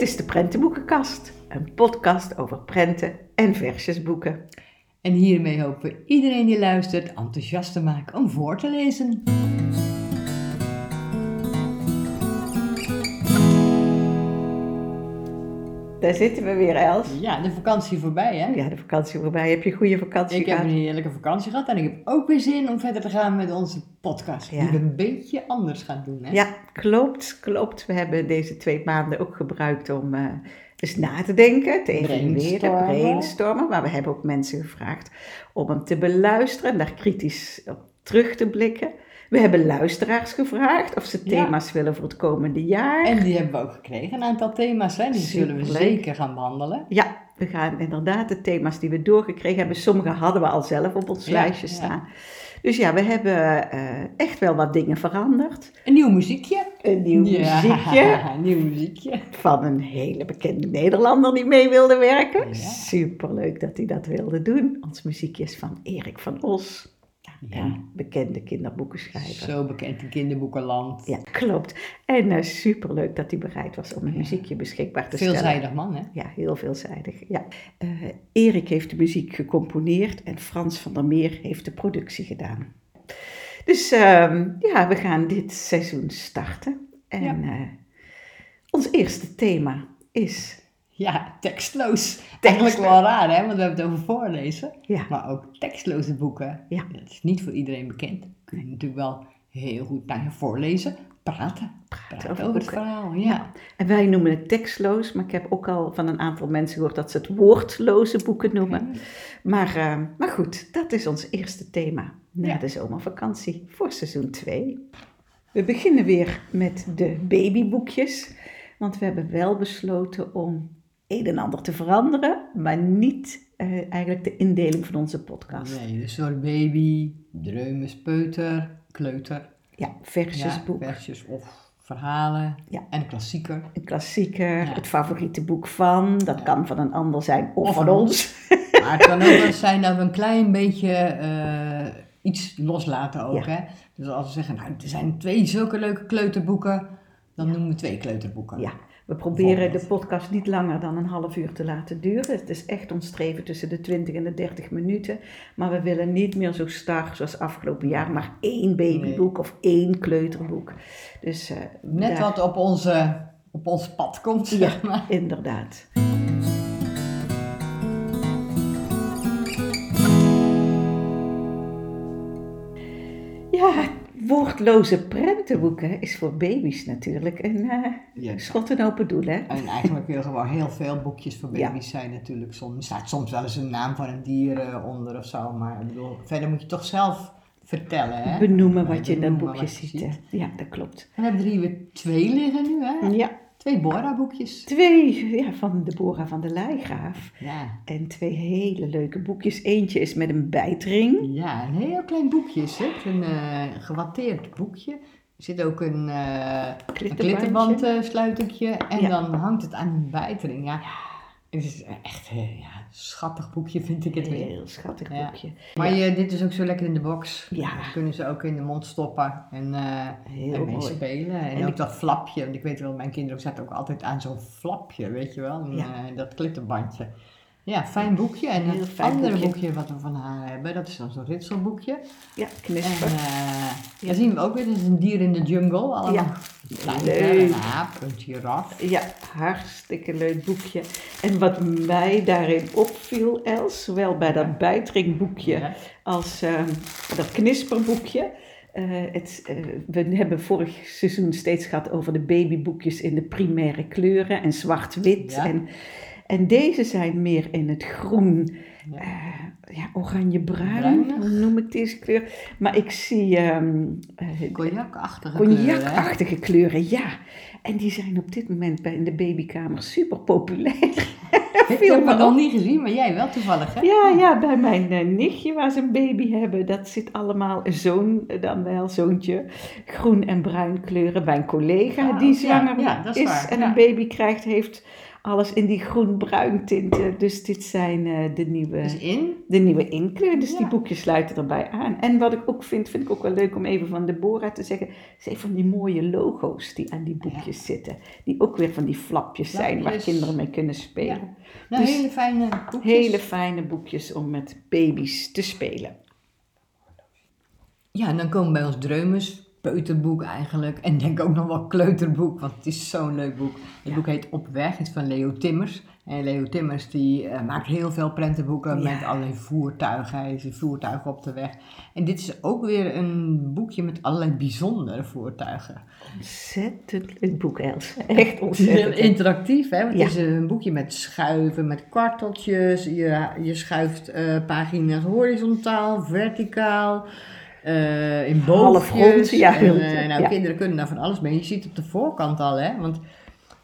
Dit is de Prentenboekenkast, een podcast over prenten en versjesboeken. En hiermee hopen we iedereen die luistert enthousiast te maken om voor te lezen. Daar zitten we weer, Els. Ja, de vakantie voorbij hè? Ja, de vakantie voorbij. Heb je een goede vakantie Ik heb gehad? een heerlijke vakantie gehad en ik heb ook weer zin om verder te gaan met onze podcast. Ja. Die we een beetje anders gaan doen hè? Ja, klopt, klopt. We hebben deze twee maanden ook gebruikt om eh, eens na te denken, te evalueren, Brainstormen. brainstormen. Maar we hebben ook mensen gevraagd om hem te beluisteren en daar kritisch op terug te blikken. We hebben luisteraars gevraagd of ze Ja. thema's willen voor het komende jaar. En die hebben we ook gekregen, een aantal thema's hè? Die zullen we zeker gaan behandelen. Ja, we gaan inderdaad de thema's die we doorgekregen hebben. Sommige hadden we al zelf op ons Ja, lijstje ja. staan. Dus ja, we hebben eh, echt wel wat dingen veranderd. Een nieuw muziekje. Een nieuw Ja, muziekje een nieuw muziekje. van een hele bekende Nederlander die mee wilde werken. Superleuk dat hij dat wilde doen. Ons muziekje is van Erik van Os, Ja, bekende kinderboekenschrijver. zo bekend in kinderboekenland. Ja, klopt. En eh, superleuk dat hij bereid was om een muziekje beschikbaar te stellen. Veelzijdig man hè? Ja, heel veelzijdig. Ja. Eh, Erik heeft de muziek gecomponeerd en Frans van der Meer heeft de productie gedaan. Dus ehm, ja, we gaan dit seizoen starten. En Ja. eh, ons eerste thema is. Ja, tekstloos. Eigenlijk wel raar, hè? Want we hebben het over voorlezen. Ja, Maar ook tekstloze boeken. Ja. Dat is niet voor iedereen bekend. Kun je natuurlijk wel heel goed naar je voorlezen. Praten. Praten, over over, het verhaal. Ja. Ja. en wij noemen het tekstloos, maar ik heb ook al van een aantal mensen gehoord dat ze het woordloze boeken noemen. Maar, eh, maar goed, dat is ons eerste thema na Ja. de zomervakantie voor seizoen 2. We beginnen weer met de babyboekjes, want we hebben wel besloten om een en ander te veranderen, maar niet eh, eigenlijk de indeling van onze podcast. Nee, dus door baby, dreumes, peuter, kleuter. Ja, versjesboek, Ja, versjes of verhalen. Ja. En klassieker. een klassieker, Ja. het favoriete boek van, dat Ja. kan van een ander zijn of, Of van ons. Maar het kan ook wel zijn dat we een klein beetje eh, iets loslaten ook. Hè? Dus als we zeggen, nou, er zijn twee zulke leuke kleuterboeken, dan noemen we twee kleuterboeken. Ja, we proberen de podcast niet langer dan een half uur te laten duren. Het is echt ons streven tussen de 20 en de 30 minuten. Maar we willen niet meer zo star zoals afgelopen jaar, maar één babyboek of één kleuterboek. Dus eh, Net daar- wat op, onze, op ons pad komt, zeg maar. inderdaad. Woordloze prentenboeken is voor baby's natuurlijk een eh Ja. schot en open doel, hè? En eigenlijk wil gewoon heel veel boekjes voor Ja. baby's zijn natuurlijk. Soms er staat soms wel eens een naam van een dier eh, onder of zo. Maar ik bedoel, verder moet je toch zelf vertellen, hè? Benoemen wat je in dat boekje ziet. Ja, dat klopt. En we hebben er hier weer twee liggen nu, hè? Ja, Twee Bora-boekjes. twee ja, van Deborah van der Leijgraaf. Ja. En twee hele leuke boekjes. Eentje is met een bijtring. Ja, een heel klein boekje is het. Een eh, gewatteerd boekje. Er zit ook een, eh een sluitertje. En Ja. dan hangt het aan een bijtering. Ja, het is echt eh, ja, een schattig boekje vind ik het weer. Heel schattig Ja. boekje. Maar je, dit is ook zo lekker in de box. Ja. Dat kunnen ze ook in de mond stoppen en, eh Heel en mee mooi. spelen. En, En ook ik- dat flapje. Want ik weet wel, mijn kinderen zaten ook altijd aan zo'n flapje, weet je wel. En, Ja. eh, dat klittenbandje. Ja, fijn boekje. En het andere boekje. boekje. wat we van haar hebben, dat is dan zo'n ritselboekje. Ja, En knisper. eh daar zien we ook weer, dat is een dier in de jungle. Allemaal Ja. een kleine een aap, een giraf. Ja, hartstikke leuk boekje. En wat mij daarin opviel, Els, zowel bij dat bijtringboekje Ja. als ehm, dat knisperboekje. eh, het, eh, we hebben vorig seizoen steeds gehad over de babyboekjes in de primaire kleuren en zwart-wit. Ja. En, en deze zijn meer in het groen, Ja. eh, ja, oranje-bruin, noem ik deze kleur. Maar ik zie eh, Cognacachtige kleuren? Cognacachtige kleuren, ja. En die zijn op dit moment bij in de babykamer super populair. Ik heb het nog niet gezien, maar jij wel toevallig, hè? Ja, ja, bij mijn eh, nichtje waar ze een baby hebben, dat zit allemaal zoon, dan wel zoontje, groen en bruin kleuren. Bij een collega Ah, die zwanger ja, is is waar, en een baby krijgt, heeft alles in die groen-bruin tinten. Dus dit zijn eh, de nieuwe in. de nieuwe inkleur. Dus die Ja. boekjes sluiten erbij aan. En wat ik ook vind, vind ik ook wel leuk om even van Deborah te zeggen. Zijn van die mooie logo's die aan die boekjes zitten. Die ook weer van die flapjes zijn waar kinderen mee kunnen spelen. Nou, Dus hele fijne boekjes. Hele fijne boekjes om met baby's te spelen. Ja, en dan komen bij ons Dreumes, peuterboek eigenlijk. En denk ook nog wel kleuterboek, want het is zo'n leuk boek. Het boek heet Op Weg, het is van Leo Timmers. En Leo Timmers die eh, maakt heel veel prentenboeken Ja. met allerlei voertuigen. Hij is voertuigen op de weg. En dit is ook weer een boekje met allerlei bijzondere voertuigen. Ontzettend leuk boek, Els. Echt ontzettend. interactief, hè? Want Ja. het is een boekje met schuiven, met kwarteltjes. Je, je schuift eh, pagina's horizontaal, verticaal, eh, in boogjes. ja, En, eh, nou, ja. kinderen kunnen daar van alles mee. Je ziet het op de voorkant al, hè? Want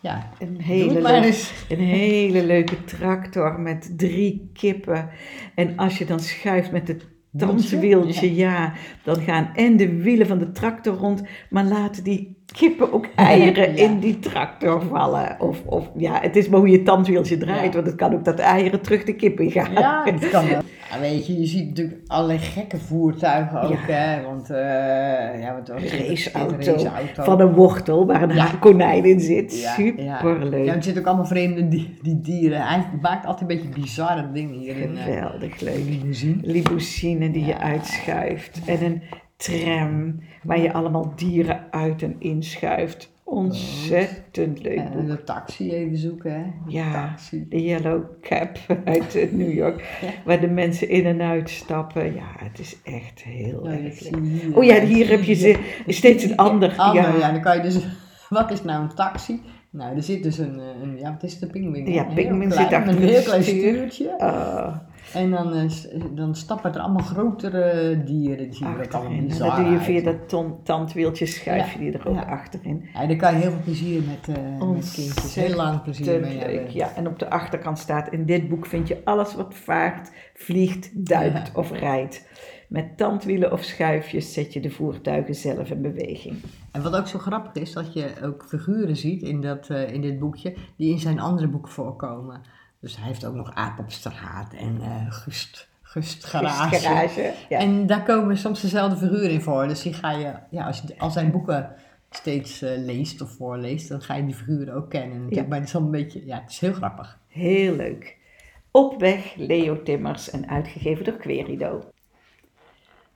ja, Een hele, een hele leuke tractor met drie kippen. En als je dan schuift met het tandwieltje, ja. dan gaan en de wielen van de tractor rond, maar laten die kippen ook eieren Ja. in die tractor vallen. Of, of ja, het is maar hoe je tandwieltje draait, Ja. want het kan ook dat de eieren terug de kippen gaan. Ja, dat kan wel. Ja, weet je, je ziet natuurlijk allerlei gekke voertuigen ook, Ja. hè? Want, eh ja, wat was het? Raceauto, raceauto. Van een wortel waar een Ja. konijn in zit. Superleuk. Ja, er zitten ook allemaal vreemde die, die dieren. Hij maakt altijd een beetje bizarre dingen hier in eh, Geweldig leuk. limousine. limousine die je uitschuift. En een tram waar je allemaal dieren uit en inschuift. Ontzettend leuk En de taxi even zoeken, hè? De Ja, taxi. de Yellow Cab uit eh, New York. Ja. Waar de mensen in en uit stappen. Ja, het is echt heel Ja, erg leuk. Oh ja, hier heb je ze steeds een ander. Ander, ja. Ja, dan kan je dus... Wat is nou een taxi? Nou, er zit dus een... eh, een ja, wat is het, een pinguïn? Ja, Een pinguïn heel zit klein- achter een heel klein stuur. stuurtje. Ah, En dan, eh, s- dan stappen er allemaal grotere dieren. Die er allemaal achterin. En bizar dan doe je via dat ton- tandwieltje schuif je Ja, die er ook ja. achterin. Ja, daar kan je heel veel plezier met, eh met kindjes. Heel lang plezier mee hebben. ja. En op de achterkant staat, in dit boek vind je alles wat vaart, vliegt, duikt of rijdt. Met tandwielen of schuifjes zet je de voertuigen zelf in beweging. En wat ook zo grappig is, dat je ook figuren ziet in, dat, eh, in dit boekje, die in zijn andere boeken voorkomen. Dus hij heeft ook nog Aap op straat en eh Gust, Gust Garage. Garage. Ja. En daar komen soms dezelfde figuren in voor. Dus die ga je, ja, als je al zijn boeken steeds eh, leest of voorleest, dan ga je die figuren ook kennen. Ja. Maar het is een beetje, ja, het is heel grappig. Heel leuk. Op weg, Leo Timmers en uitgegeven door Querido.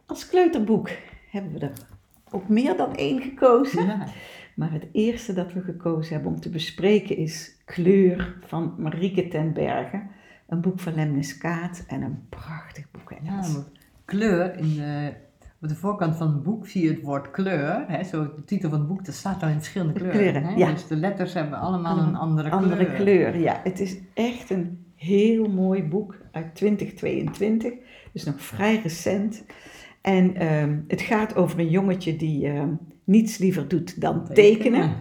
Als kleuterboek hebben we er ook meer dan één gekozen. Ja. Maar het eerste dat we gekozen hebben om te bespreken is Kleur van Marieke ten Berge. Een boek van Lemnis Kaat en een prachtig boek. Ja, kleur, in de, op de voorkant van het boek zie je het woord kleur. Hè, zo de titel van het boek, dat staat dan in verschillende kleuren. kleuren, hè? ja. Dus de letters hebben allemaal een andere, Andere kleur. kleur, ja. Het is echt een heel mooi boek uit 2022. Dus nog vrij recent. En ehm, het gaat over een jongetje die ehm, niets liever doet dan tekenen.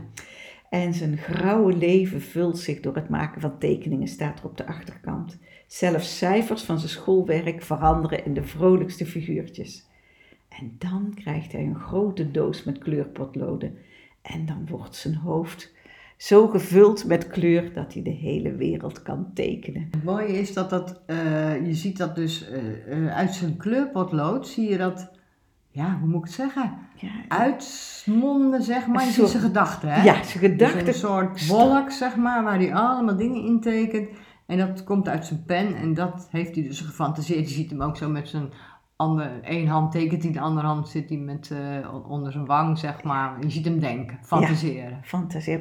En zijn grauwe leven vult zich door het maken van tekeningen, staat er op de achterkant. Zelfs cijfers van zijn schoolwerk veranderen in de vrolijkste figuurtjes. En dan krijgt hij een grote doos met kleurpotloden. En dan wordt zijn hoofd zo gevuld met kleur dat hij de hele wereld kan tekenen. Het mooie is dat dat, eh, je ziet dat dus eh, eh, uit zijn kleurpotlood, zie je dat, ja, hoe moet ik het zeggen? Ja, Uitsmonden, zeg maar. Je soort- zijn gedachten, hè? ja zijn Dus gedachten. een soort wolk, zeg maar, waar hij allemaal dingen in tekent. En dat komt uit zijn pen en dat heeft hij dus gefantaseerd. Je ziet hem ook zo met zijn andere, één hand tekent hij, de andere hand zit hij met, eh, onder zijn wang, zeg maar. Je ziet hem denken, fantaseren.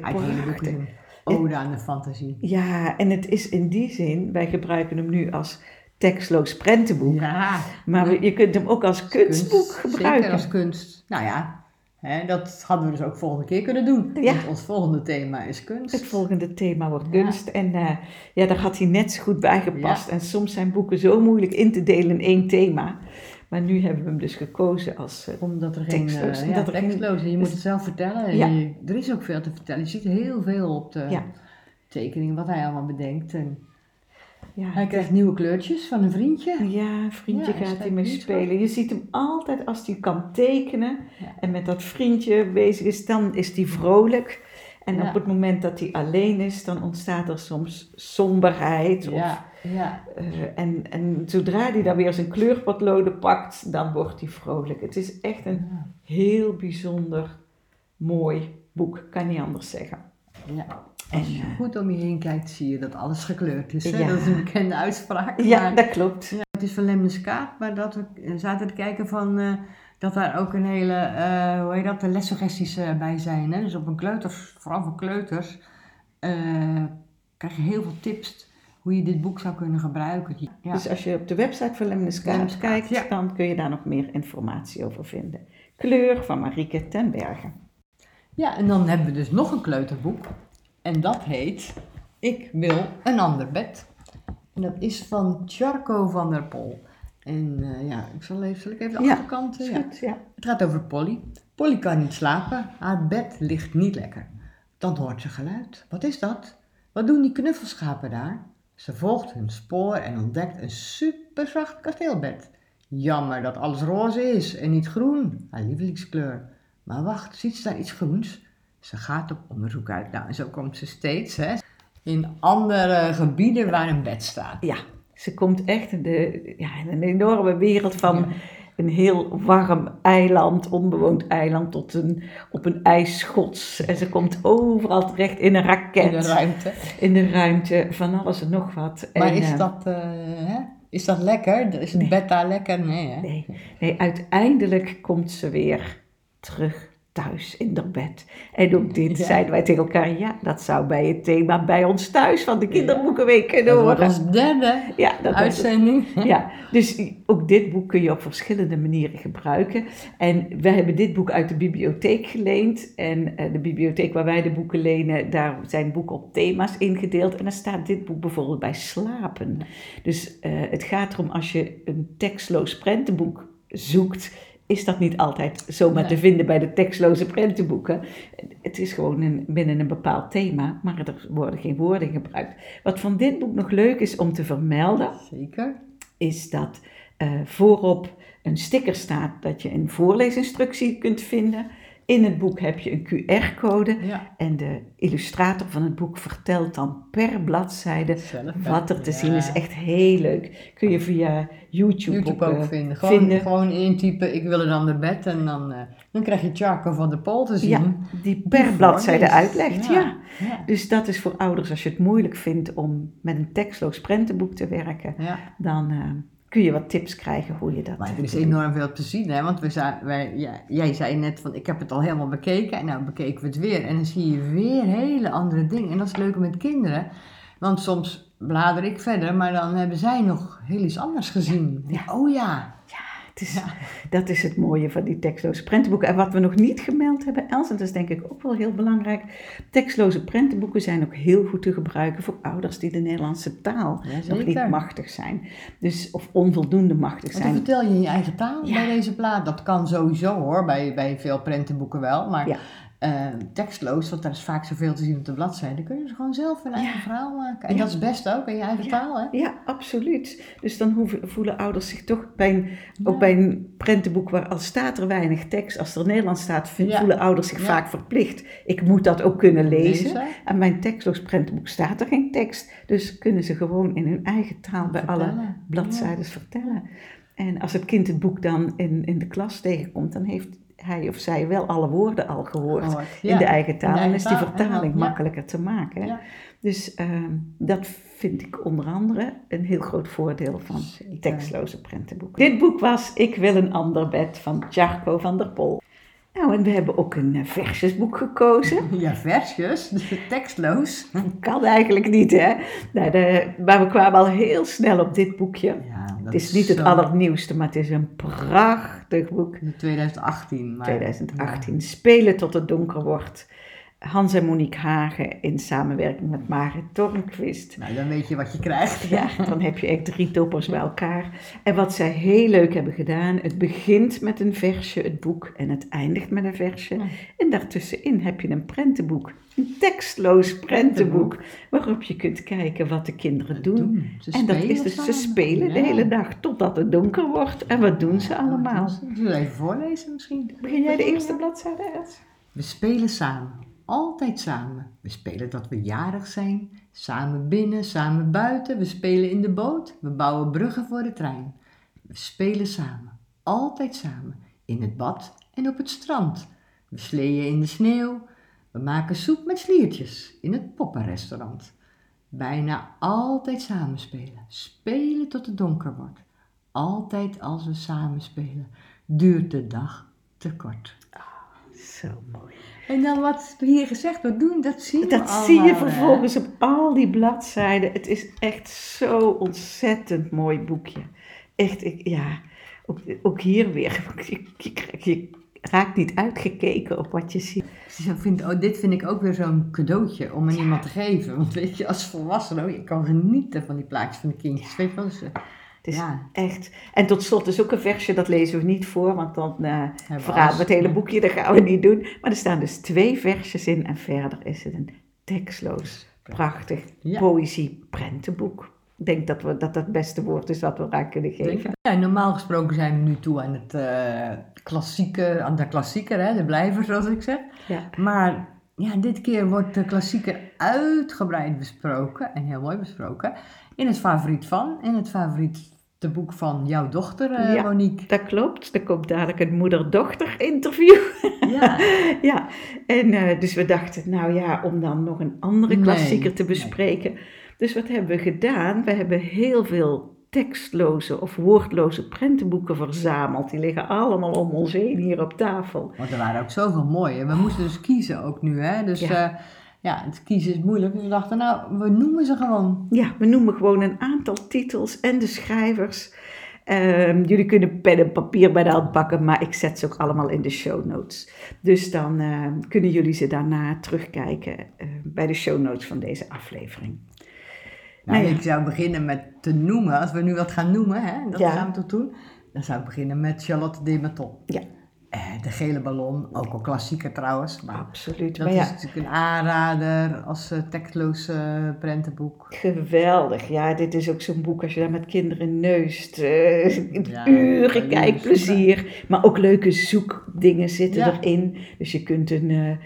Uit hele is een ode aan de fantasie. Ja, en het is in die zin, wij gebruiken hem nu als tekstloos prentenboek. Ja, Maar je kunt hem ook als kunstboek kunst, gebruiken. Zeker als kunst. Nou ja, hè, dat hadden we dus ook volgende keer kunnen doen. Ja. Want ons volgende thema is kunst. Het volgende thema wordt Ja. kunst. En eh, ja, daar had hij net zo goed bij gepast. En soms zijn boeken zo moeilijk in te delen in één thema. Maar nu hebben we hem dus gekozen als... eh, Omdat er geen Tekstloos. En ja, er tekstloos en je moet het zelf vertellen. En Ja. je- er is ook veel te vertellen. Je ziet heel veel op de tekeningen, wat hij allemaal bedenkt. En ja, hij krijgt nieuwe kleurtjes van een vriendje. Ja, een vriendje Ja, gaat hij mee spelen. Je ziet hem altijd als hij kan tekenen Ja. en met dat vriendje bezig is, dan is hij vrolijk. En op het moment dat hij alleen is, dan ontstaat er soms somberheid. Of, Ja, ja. eh, en, en zodra hij dan weer zijn kleurpotloden pakt, dan wordt hij vrolijk. Het is echt een heel bijzonder mooi boek, kan niet anders zeggen. ja. En, Als je eh, goed om je heen kijkt, zie je dat alles gekleurd is. Hè? Ja. Dat is een bekende uitspraak. ja, maar- dat klopt. Het is van Lemniskaat, maar dat we eh, zaten te kijken van eh, dat daar ook een hele, eh, hoe heet dat, de lessuggesties bij zijn. Hè? Dus op een kleuters, vooral voor kleuters, krijg je heel veel tips hoe je dit boek zou kunnen gebruiken. Ja, Dus als je op de website van Lemniskaat, kijkt, ja. dan kun je daar nog meer informatie over vinden. Kleur van Marieke ten Bergen. ja, en dan hebben we dus nog een kleuterboek. En dat heet Ik wil een ander bed. En dat is van Charco van der Pol. En eh, ja, ik zal, even, zal ik even de Ja, achterkant... eh, ja. goed, ja. Het gaat over Polly. Polly kan niet slapen, haar bed ligt niet lekker. Dan hoort ze geluid. Wat is dat? Wat doen die knuffelschapen daar? Ze volgt hun spoor en ontdekt een superzacht kasteelbed. Jammer dat alles roze is en niet groen, haar lievelingskleur. Maar wacht, ziet ze daar iets groens? Ze gaat op onderzoek uit. Nou, en zo komt ze steeds hè, in andere gebieden waar een bed staat. Ja, ze komt echt in, de, ja, in een enorme wereld van een heel warm eiland, onbewoond eiland, tot een, op een ijsschots. En ze komt overal terecht in een raket, In de ruimte. in de ruimte, van alles en nog wat. Maar En, is eh, dat, eh, hè? is dat lekker? Is het Nee. bed daar lekker? Nee, hè? Nee, nee, uiteindelijk komt ze weer terug thuis in haar bed. En ook dit Ja. zeiden wij tegen elkaar, ja, dat zou bij het thema bij ons thuis van de kinderboekenweek kunnen Dat wordt horen. ons derde Ja, dat was uitzending. Ja, dus ook dit boek kun je op verschillende manieren gebruiken. En wij hebben dit boek uit de bibliotheek geleend. En eh, de bibliotheek waar wij de boeken lenen, daar zijn boeken op thema's ingedeeld. En dan staat dit boek bijvoorbeeld bij slapen. Dus eh, het gaat erom als je een tekstloos prentenboek zoekt, is dat niet altijd zomaar Nee. te vinden bij de tekstloze prentenboeken. Het is gewoon een, binnen een bepaald thema, maar er worden geen woorden gebruikt. Wat van dit boek nog leuk is om te vermelden, Zeker. is dat eh, voorop een sticker staat dat je een voorleesinstructie kunt vinden. In het boek heb je een QR-code Ja. en de illustrator van het boek vertelt dan per bladzijde Zelf, wat er te ja. zien is. Echt heel leuk. Kun je via YouTube, YouTube ook, ook eh, vinden. Gewoon, vinden. gewoon intypen, ik wil een ander bed. En dan, eh, dan krijg je Charco van de Pol te zien. Ja, die per bladzijde uitlegt. Ja. Dus dat is voor ouders als je het moeilijk vindt om met een tekstloos prentenboek te werken. Dan eh, kun je wat tips krijgen hoe je dat Maar eh, er is doet. enorm veel te zien, hè? want we zijn, wij, ja, jij zei net van ik heb het al helemaal bekeken en nou bekeken we het weer. En dan zie je weer hele andere dingen. En dat is leuk met kinderen, want soms blader ik verder, maar dan hebben zij nog heel iets anders gezien. Ja. Oh ja, Het is, Dat is het mooie van die tekstloze prentenboeken. En wat we nog niet gemeld hebben, Els, en dat is denk ik ook wel heel belangrijk. Tekstloze prentenboeken zijn ook heel goed te gebruiken voor ouders die de Nederlandse taal Ja, nog niet machtig zijn. Dus, of onvoldoende machtig Want dan zijn. vertel je in je eigen taal Ja. bij deze plaat. Dat kan sowieso hoor, bij, bij veel prentenboeken wel. Maar Ja. eh, tekstloos, want daar is vaak zoveel te zien op de bladzijde, kunnen ze gewoon zelf een eigen Ja. verhaal maken. En Ja. dat is best ook in je eigen Ja. taal, hè? Ja, absoluut. Dus dan hoeven, voelen ouders zich toch bij een, ook bij een prentenboek waar al staat er weinig tekst, als er Nederlands staat, voelen ouders zich vaak verplicht. Ik moet dat ook kunnen lezen. Lezen. En mijn tekstloos prentenboek staat er geen tekst. Dus kunnen ze gewoon in hun eigen taal bij alle bladzijden vertellen. En als het kind het boek dan in, in de klas tegenkomt, dan heeft hij of zij wel alle woorden al gehoord in de eigen taal. En eigen is die vertaling ja. makkelijker te maken. Ja. Dus ehm, dat vind ik onder andere een heel groot voordeel van tekstloze prentenboeken. Dit boek was Ik wil een ander bed van Charco van der Pol. Nou, en we hebben ook een eh, versjesboek gekozen. Ja, versjes, tekstloos. Kan eigenlijk niet, hè? Nou, de, maar we kwamen al heel snel op dit boekje. Ja, Het is niet het allernieuwste, maar het is een prachtig boek. 2018. Maar, 2018. Spelen tot het donker wordt. Hans en Monique Hagen in samenwerking met Marit Tornquist. Nou, dan weet je wat je krijgt. Ja, dan heb je echt drie toppers bij elkaar. En wat zij heel leuk hebben gedaan, het begint met een versje, het boek, en het eindigt met een versje. Ja. En daartussenin heb je een prentenboek, een tekstloos prentenboek, waarop je kunt kijken wat de kinderen doen. Ze En dat spelen is dus, ze spelen de hele dag totdat het donker wordt. En wat doen ze allemaal? Zullen we even voorlezen misschien? Begin jij de eerste bladzijde, Els? We spelen samen. Altijd samen. We spelen dat we jarig zijn, samen binnen, samen buiten. We spelen in de boot, we bouwen bruggen voor de trein. We spelen samen, altijd samen, in het bad en op het strand. We sleeën in de sneeuw, we maken soep met sliertjes in het poppenrestaurant. Bijna altijd samen spelen, spelen tot het donker wordt. Altijd als we samen spelen, duurt de dag te kort. Zo mooi. En dan wat hier gezegd wordt doen, dat zie je Dat allemaal, zie je hè? vervolgens op al die bladzijden. Het is echt zo ontzettend mooi boekje. Echt, ik, ja, ook, ook hier weer. Je, je, je raakt niet uitgekeken op wat je ziet. Dus ik vind, oh, dit vind ik ook weer zo'n cadeautje om aan iemand te geven. Want weet je, als volwassene, oh, je kan genieten van die plaatjes van de kindjes. Weet je wel, Het is Ja. echt. En tot slot is ook een versje, dat lezen we niet voor, want dan we verraden we het hele boekje, dat gaan we niet doen. Maar er staan dus twee versjes in en verder is het een tekstloos, prachtig Ja. poëzie-prentenboek. Ik denk dat, we, dat dat het beste woord is wat we eraan kunnen geven. Ja, normaal gesproken zijn we nu toe aan het eh, klassieke, aan de klassieker, hè, de blijver zoals ik zeg. Ja. Maar ja, dit keer wordt de klassieker uitgebreid besproken en heel mooi besproken. In het favoriet van, in het favoriete boek van jouw dochter, eh, Ja. Monique. Dat klopt. Er komt dadelijk een moeder-dochter interview. Ja, ja, en eh, dus we dachten, nou ja, om dan nog een andere Nee, klassieker te nee. bespreken. Dus wat hebben we gedaan? We hebben heel veel tekstloze of woordloze prentenboeken verzameld. Die liggen allemaal om ons heen hier op tafel. want er waren ook zoveel mooie. We moesten dus kiezen ook nu, hè. Dus Ja. ja, ja het kiezen is moeilijk. Dus we dachten, nou, we noemen ze gewoon. Ja, we noemen gewoon een aantal titels en de schrijvers. Ehm, jullie kunnen pen en papier bij de hand pakken, maar ik zet ze ook allemaal in de show notes. Dus dan ehm, kunnen jullie ze daarna terugkijken eh, bij de show notes van deze aflevering. Nou, Nou ja. ik zou beginnen met te noemen, als we nu wat gaan noemen, hè, dat Ja. gaan we toch doen. Dan zou ik beginnen met Charlotte de Maton. Ja. Eh, de gele ballon, ook al klassieker trouwens. Maar Absoluut. dat Maar ja, is natuurlijk een aanrader als uh, tekstloos eh, prentenboek. geweldig. Ja, dit is ook zo'n boek als je daar met kinderen neust. Ja, uren kijkplezier. Maar ook leuke zoekdingen zitten Ja. erin. Dus je kunt een,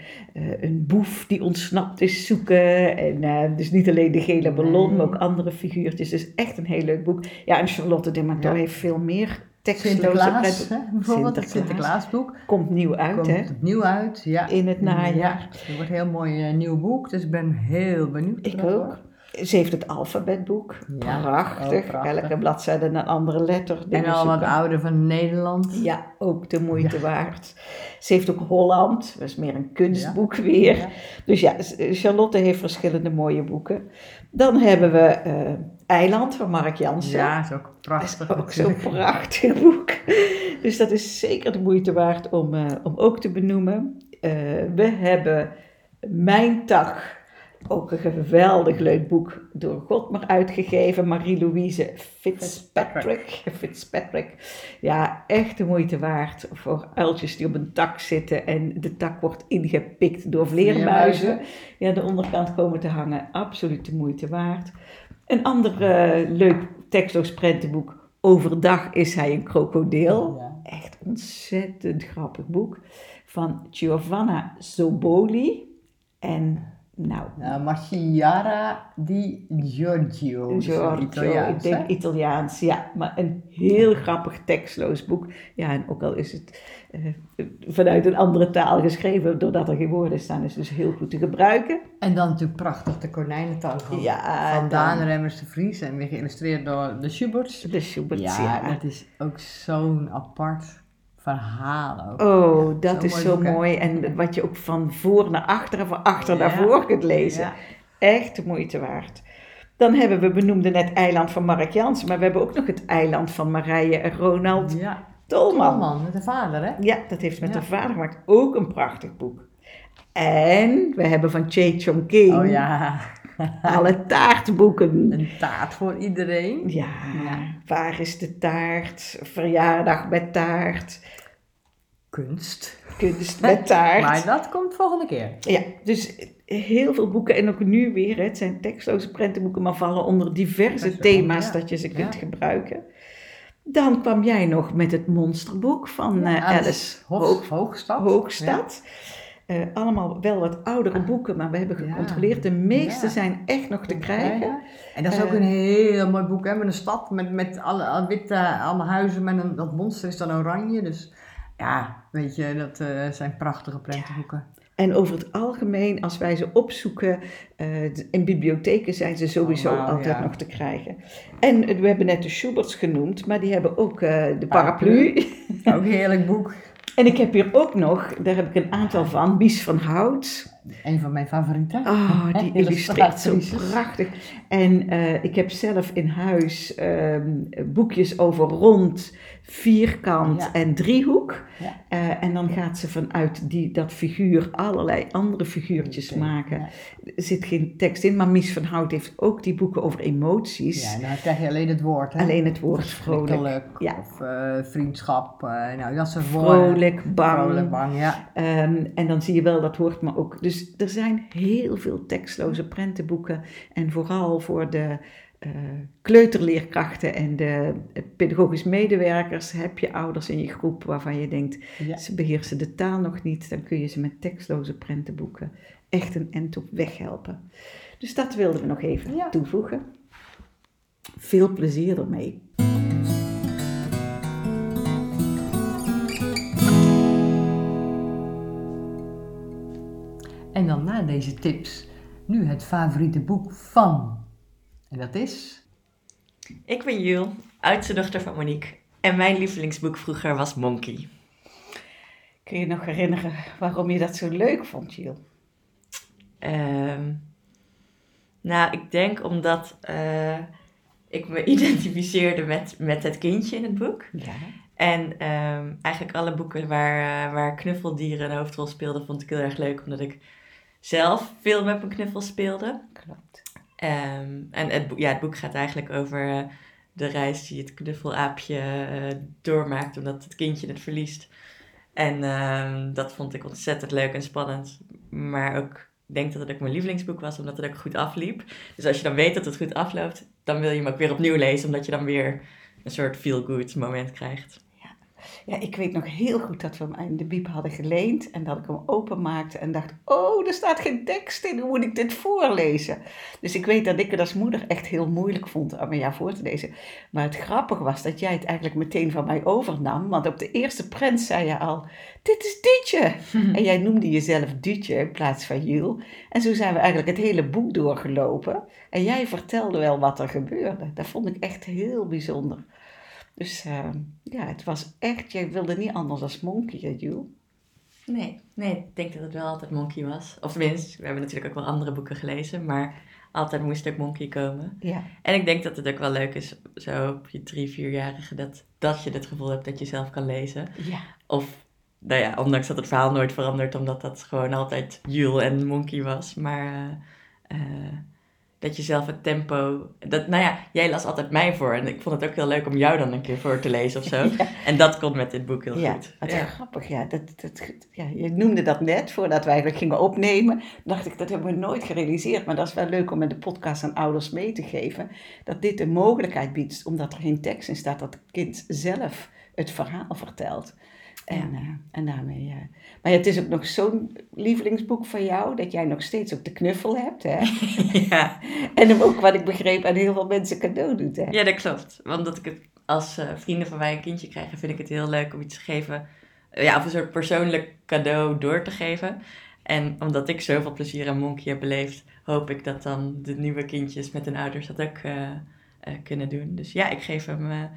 een boef die ontsnapt is zoeken. En dus niet alleen de gele ballon, Nee. maar ook andere figuurtjes. Dus echt een heel leuk boek. Ja, en Charlotte de Mato Ja. heeft veel meer Sinterklaas, hè, bijvoorbeeld het Sinterklaas. Sinterklaasboek. Komt nieuw uit, Komt hè? opnieuw uit, ja. In het najaar. Ja, het wordt een heel mooi eh, nieuw boek, dus ik ben heel benieuwd. Ik ook. wordt. Ze heeft het alfabetboek. Ja, prachtig. Elke bladzijde een andere letter. En al wat ouder van Nederland. Ja, ook de moeite waard. Ze heeft ook Holland, dat is meer een kunstboek weer. Dus ja, Charlotte heeft verschillende mooie boeken. Dan hebben we eh, Eiland van Mark Jansen. Ja, is ook Dat prachtig. is ook zo'n prachtig boek. Dus dat is zeker de moeite waard om, eh, om ook te benoemen. Eh, we hebben Mijn Tak, ook een geweldig leuk boek door Godmer uitgegeven. Marie-Louise Fitzpatrick. Fitzpatrick. Ja, echt de moeite waard voor uiltjes die op een tak zitten en de tak wordt ingepikt door. Vleermuizen. Ja, de onderkant komen te hangen. Absoluut de moeite waard. Een ander eh, leuk tekstloos prentenboek. Overdag is hij een krokodil. Ja. Echt ontzettend grappig boek. Van Giovanna Zoboli. En nou, Nou, Marciara di Giorgio. Giorgio, Italiaans, ik denk hè? Italiaans, ja. Maar een heel grappig tekstloos boek. Ja, en ook al is het eh, vanuit een andere taal geschreven, doordat er geen woorden staan, is het dus heel goed te gebruiken. En dan natuurlijk prachtig de konijnentang van, Ja, van Daan Remmers de Vries. En weer geïllustreerd door de Schuberts. De Schubert, Ja, ja. dat is ook zo'n apart verhaal ook. Oh, dat is zo mooi. En wat je ook van voor naar achter en van achter naar voor kunt lezen. Echt de moeite waard. Dan hebben we, benoemde net Eiland van Mark Jansen, maar we hebben ook nog het Eiland van Marije en Ronald Ja, Tolman. Tolman met de vader, hè? Ja, dat heeft met Ja. haar vader gemaakt. Ook een prachtig boek. En we hebben van Che Chong King Oh ja, alle taartboeken. een taart voor iedereen. Ja, Ja. waar is de taart? Verjaardag met taart. Kunst. Kunst met taart. Maar dat komt volgende keer. Ja, dus heel veel boeken en ook nu weer. Het zijn tekstloze prentenboeken, maar vallen onder diverse thema's ja. dat je ze kunt Ja. gebruiken. Dan kwam jij nog met het monsterboek van eh, Alice Hoog, Hoog- Hoogstad. Hoogstad. Eh, allemaal wel wat oudere boeken, maar we hebben Ja. gecontroleerd. De meeste Ja. zijn echt nog te krijgen. En dat is ook Eh, een heel mooi boek, hè? Met een stad met, met alle, alle witte, allemaal huizen. Met een, dat monster is dan oranje. Dus ja, weet je, dat eh, zijn prachtige prentenboeken. En over het algemeen, als wij ze opzoeken, eh, in bibliotheken zijn ze sowieso Allemaal, altijd ja. nog te krijgen. En eh, we hebben net de Schuberts genoemd, maar die hebben ook eh, de paraplu. Ook een heerlijk boek. En ik heb hier ook nog, daar heb ik een aantal van, Mies van Hout. Een van mijn favorieten. Oh, die illustreert zo prachtig. En eh, ik heb zelf in huis ehm, boekjes over rond, vierkant Ja. en driehoek. Ja. Eh, en dan gaat ze vanuit die, dat figuur allerlei andere figuurtjes maken. ja. Er zit geen tekst in, maar Mies van Hout heeft ook die boeken over emoties. Ja, dan krijg je alleen het woord. Hè? Alleen het woord vrolijk. Of eh, vriendschap. nou, dat soort woorden. Vrolijk, bang. Vrolijk, bang, ja. Ehm, en dan zie je wel dat woord, maar ook. Dus er zijn heel veel tekstloze prentenboeken. En vooral voor de eh, kleuterleerkrachten en de eh, pedagogisch medewerkers heb je ouders in je groep waarvan je denkt, Ja. ze beheersen de taal nog niet. Dan kun je ze met tekstloze prentenboeken echt een end op weg helpen. Dus dat wilden we nog even Ja. toevoegen. Veel plezier ermee. En dan na deze tips, nu het favoriete boek van. En dat is. Ik ben Jules, oudste dochter van Monique. En mijn lievelingsboek vroeger was Monkey. Kun je nog herinneren waarom je dat zo leuk vond, Jill? Ehm, nou, ik denk omdat eh, ik me identificeerde met, met het kindje in het boek. Ja. En ehm, eigenlijk alle boeken waar, eh, waar knuffeldieren een hoofdrol speelden, vond ik heel erg leuk. Omdat ik zelf veel met mijn knuffel speelde. Klopt. Ehm, en het, boek- ja, het boek gaat eigenlijk over eh, de reis die het knuffelaapje eh, doormaakt omdat het kindje het verliest. En ehm, dat vond ik ontzettend leuk en spannend. Maar ook, ik denk dat het ook mijn lievelingsboek was, omdat het ook goed afliep. Dus als je dan weet dat het goed afloopt, dan wil je hem ook weer opnieuw lezen, omdat je dan weer een soort feel-good moment krijgt. Ja, ik weet nog heel goed dat we hem in de biep hadden geleend en dat ik hem openmaakte en dacht, oh, er staat geen tekst in, hoe moet ik dit voorlezen? Dus ik weet dat ik het als moeder echt heel moeilijk vond om aan jou voor te lezen. Maar het grappige was dat jij het eigenlijk meteen van mij overnam, want op de eerste prent zei je al, dit is Duutje. En jij noemde jezelf Duutje in plaats van Jules. En zo zijn we eigenlijk het hele boek doorgelopen. En jij vertelde wel wat er gebeurde. Dat vond ik echt heel bijzonder. Dus eh, ja, het was echt, jij wilde niet anders als Monkey, hè, Jules? Nee, nee, ik denk dat het wel altijd Monkey was. Of tenminste, we hebben natuurlijk ook wel andere boeken gelezen, maar altijd moest ook Monkey komen. Ja. En ik denk dat het ook wel leuk is, zo op je drie, vierjarige, dat, dat je het gevoel hebt dat je zelf kan lezen. Ja. Of, nou ja, ondanks dat het verhaal nooit verandert, omdat dat gewoon altijd Jules en Monkey was. Maar eh, eh, dat je zelf het tempo... Dat, nou ja, jij las altijd mij voor en ik vond het ook heel leuk om jou dan een keer voor te lezen of zo. Ja. En dat kon met dit boek heel ja, goed. wat Ja. grappig. Ja, dat, dat, ja, je noemde dat net voordat we eigenlijk gingen opnemen. dacht ik, dat hebben we nooit gerealiseerd. Maar dat is wel leuk om met de podcast aan ouders mee te geven. Dat dit een mogelijkheid biedt, omdat er geen tekst in staat, dat het kind zelf het verhaal vertelt. En, Ja. eh, en daarmee. eh, maar ja, het is ook nog zo'n lievelingsboek van jou, dat jij nog steeds ook de knuffel hebt. Hè? ja. En hem ook, wat ik begreep, aan heel veel mensen cadeau doet. Hè? Ja, dat klopt. Want dat ik het als eh, vrienden van mij een kindje krijgen, vind ik het heel leuk om iets te geven. eh, ja, of een soort persoonlijk cadeau door te geven. En omdat ik zoveel plezier aan Monkey heb beleefd, hoop ik dat dan de nieuwe kindjes met hun ouders dat ook eh, eh, kunnen doen. Dus ja, ik geef hem.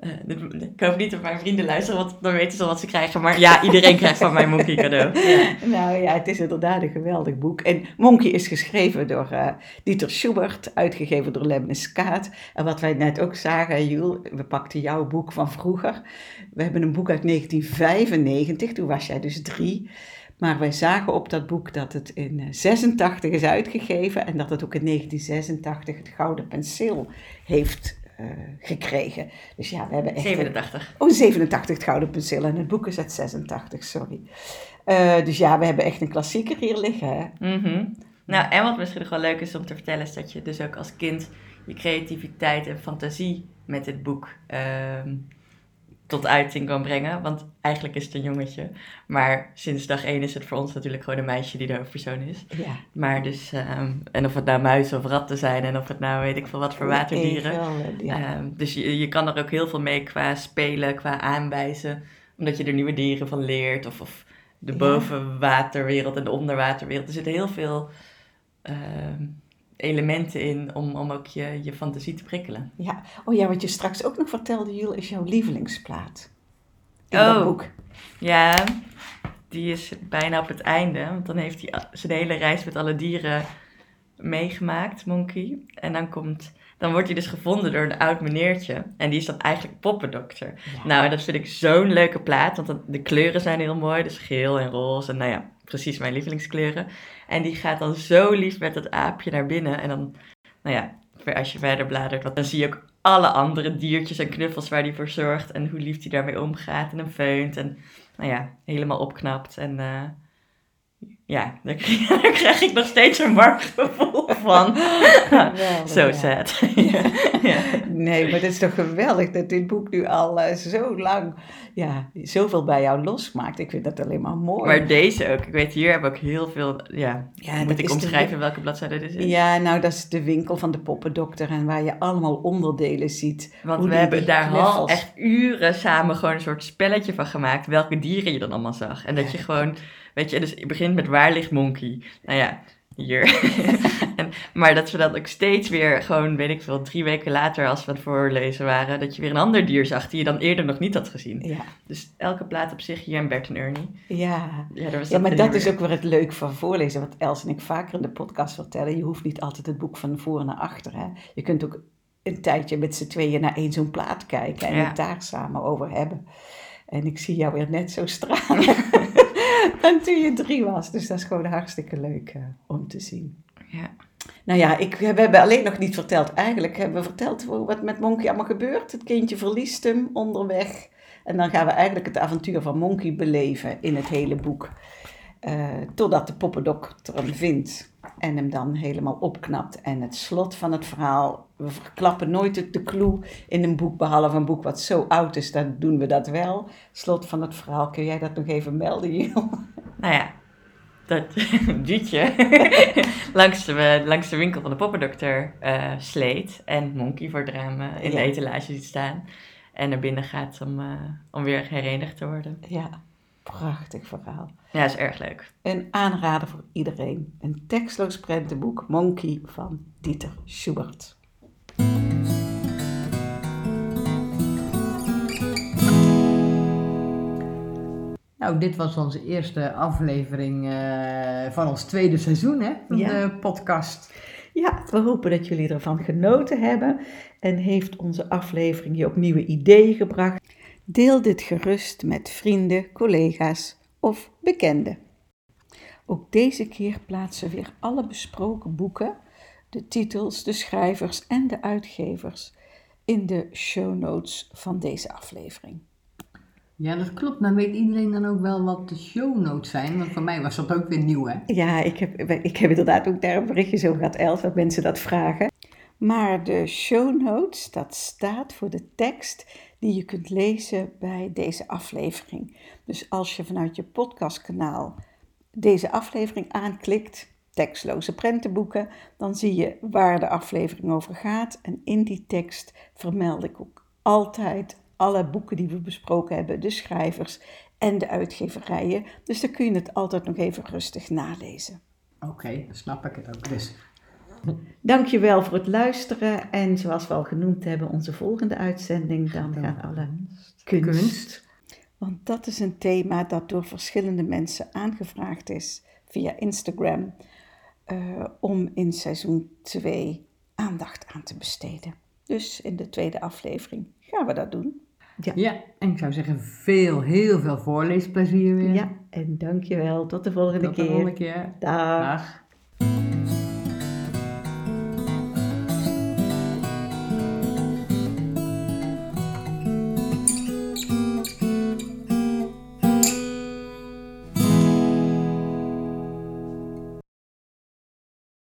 Eh, eh, ik hoop niet dat mijn vrienden luisteren, want dan weten ze wat ze krijgen. Maar ja, iedereen krijgt van mij Monkey cadeau. Nou ja, het is inderdaad een geweldig boek. En Monkey is geschreven door eh, Dieter Schubert, uitgegeven door Leibniz Kaat. En wat wij net ook zagen, Jules, we pakten jouw boek van vroeger. We hebben een boek uit 1995, toen was jij dus drie. Maar wij zagen op dat boek dat het in eh, 86 is uitgegeven en dat het ook in 1986 het Gouden Penseel heeft eh, gekregen. Dus ja, we hebben echt... een- 87. Oh, 87 het Gouden Penseel en het boek is uit 86, sorry. Eh, dus ja, we hebben echt een klassieker hier liggen. Mhm. Nou, en wat misschien nog wel leuk is om te vertellen, is dat je dus ook als kind je creativiteit en fantasie met dit boek ehm, tot uiting kan brengen. Want eigenlijk is het een jongetje. Maar sinds dag één is het voor ons natuurlijk gewoon een meisje die de hoofdpersoon is. Ja. Maar dus, ehm, en of het nou muizen of ratten zijn en of het nou weet ik veel wat voor waterdieren. Ja. Ehm, dus je, je kan er ook heel veel mee qua spelen, qua aanwijzen. Omdat je er nieuwe dieren van leert. Of, of de bovenwaterwereld en de onderwaterwereld. Er zitten heel veel ehm, elementen in om, om ook je, je fantasie te prikkelen. ja. Oh ja, wat je straks ook nog vertelde, Jules, is jouw lievelingsplaat. In Oh. dat boek. Ja, die is bijna op het einde. Want dan heeft hij zijn hele reis met alle dieren meegemaakt, Monkey. En dan komt... Dan wordt hij dus gevonden door een oud meneertje. En die is dan eigenlijk poppendokter. Ja. Nou, en dat vind ik zo'n leuke plaat. Want de kleuren zijn heel mooi. Dus geel en roze. En nou ja, precies mijn lievelingskleuren. En die gaat dan zo lief met dat aapje naar binnen. En dan, nou ja, als je verder bladert, dan zie je ook alle andere diertjes en knuffels waar hij voor zorgt. En hoe lief hij daarmee omgaat en hem feunt. En nou ja, helemaal opknapt. En eh, ja, daar krijg, daar krijg ik nog steeds een warm gevoel van. Zo ja. sad. ja. Ja. Nee, maar het is toch geweldig dat dit boek nu al eh, zo lang, ja, zoveel bij jou losmaakt. Ik vind dat alleen maar mooi. Maar deze ook. Ik weet, hier we ook heel veel... Ja, moet ik de- omschrijven welke bladzijde dit is? Ja, nou, dat is de winkel van de poppendokter en waar je allemaal onderdelen ziet. Want we hebben daar al echt uren samen gewoon een soort spelletje van gemaakt. Welke dieren je dan allemaal zag. En dat je gewoon, weet je, dus je begint met waar ligt Monkey? Nou ja, hier. en, maar dat we dan ook steeds weer gewoon, weet ik veel, drie weken later als we aan het voorlezen waren, dat je weer een ander dier zag die je dan eerder nog niet had gezien. Ja, Dus elke plaat op zich, hier en Bert en Ernie. ja. Ja, maar dat is weer. ook weer het leuk van voorlezen. Wat Els en ik vaker in de podcast vertellen. Je hoeft niet altijd het boek van voor naar achter. Hè? Je kunt ook een tijdje met z'n tweeën naar één zo'n plaat kijken en Ja. het daar samen over hebben. En ik zie jou weer net zo stralen dan toen je drie was. Dus dat is gewoon hartstikke leuk eh, om te zien. Ja. Nou ja, ik, we hebben alleen nog niet verteld. Eigenlijk hebben we verteld wat met Monkey allemaal gebeurt. Het kindje verliest hem onderweg. En dan gaan we eigenlijk het avontuur van Monkey beleven in het hele boek. Eh, totdat de poppendokter hem vindt en hem dan helemaal opknapt. En het slot van het verhaal, we verklappen nooit de, de clue in een boek, behalve een boek wat zo oud is, dan doen we dat wel. Slot van het verhaal, kun jij dat nog even melden, Jill? Nou ja, dat duutje langs, de, langs de winkel van de poppendokter eh, sleet en Monkey voor het raam in Ja. de etalage ziet staan. En naar binnen gaat om, eh, om weer herenigd te worden. Ja, prachtig verhaal. Ja, is erg leuk. Een aanrader voor iedereen. Een tekstloos prentenboek Monkey van Dieter Schubert. Nou, dit was onze eerste aflevering eh, van ons tweede seizoen hè, van Ja. de podcast. Ja, we hopen dat jullie ervan genoten hebben en heeft onze aflevering je ook nieuwe ideeën gebracht. Deel dit gerust met vrienden, collega's of bekenden. Ook deze keer plaatsen we weer alle besproken boeken, de titels, de schrijvers en de uitgevers in de show notes van deze aflevering. Ja, dat klopt. Nou weet iedereen dan ook wel wat de show notes zijn. Want voor mij was dat ook weer nieuw, hè? Ja, ik heb, ik heb inderdaad ook daar een berichtje over gehad, Els, dat mensen dat vragen. Maar de show notes, dat staat voor de tekst die je kunt lezen bij deze aflevering. Dus als je vanuit je podcastkanaal deze aflevering aanklikt, tekstloze prentenboeken, dan zie je waar de aflevering over gaat. En in die tekst vermeld ik ook altijd alle boeken die we besproken hebben, de schrijvers en de uitgeverijen. Dus dan kun je het altijd nog even rustig nalezen. Oké, dan snap ik het ook. Dus Dankjewel voor het luisteren. En zoals we al genoemd hebben, onze volgende uitzending, dan gaan alle kunst. kunst. Want dat is een thema dat door verschillende mensen aangevraagd is via Instagram. eh, om in seizoen 2 aandacht aan te besteden. Dus in de tweede aflevering gaan we dat doen. Ja, Ja, en ik zou zeggen veel, heel veel voorleesplezier weer. ja en dankjewel. Tot de volgende Tot de keer. volgende keer. Dag. Dag.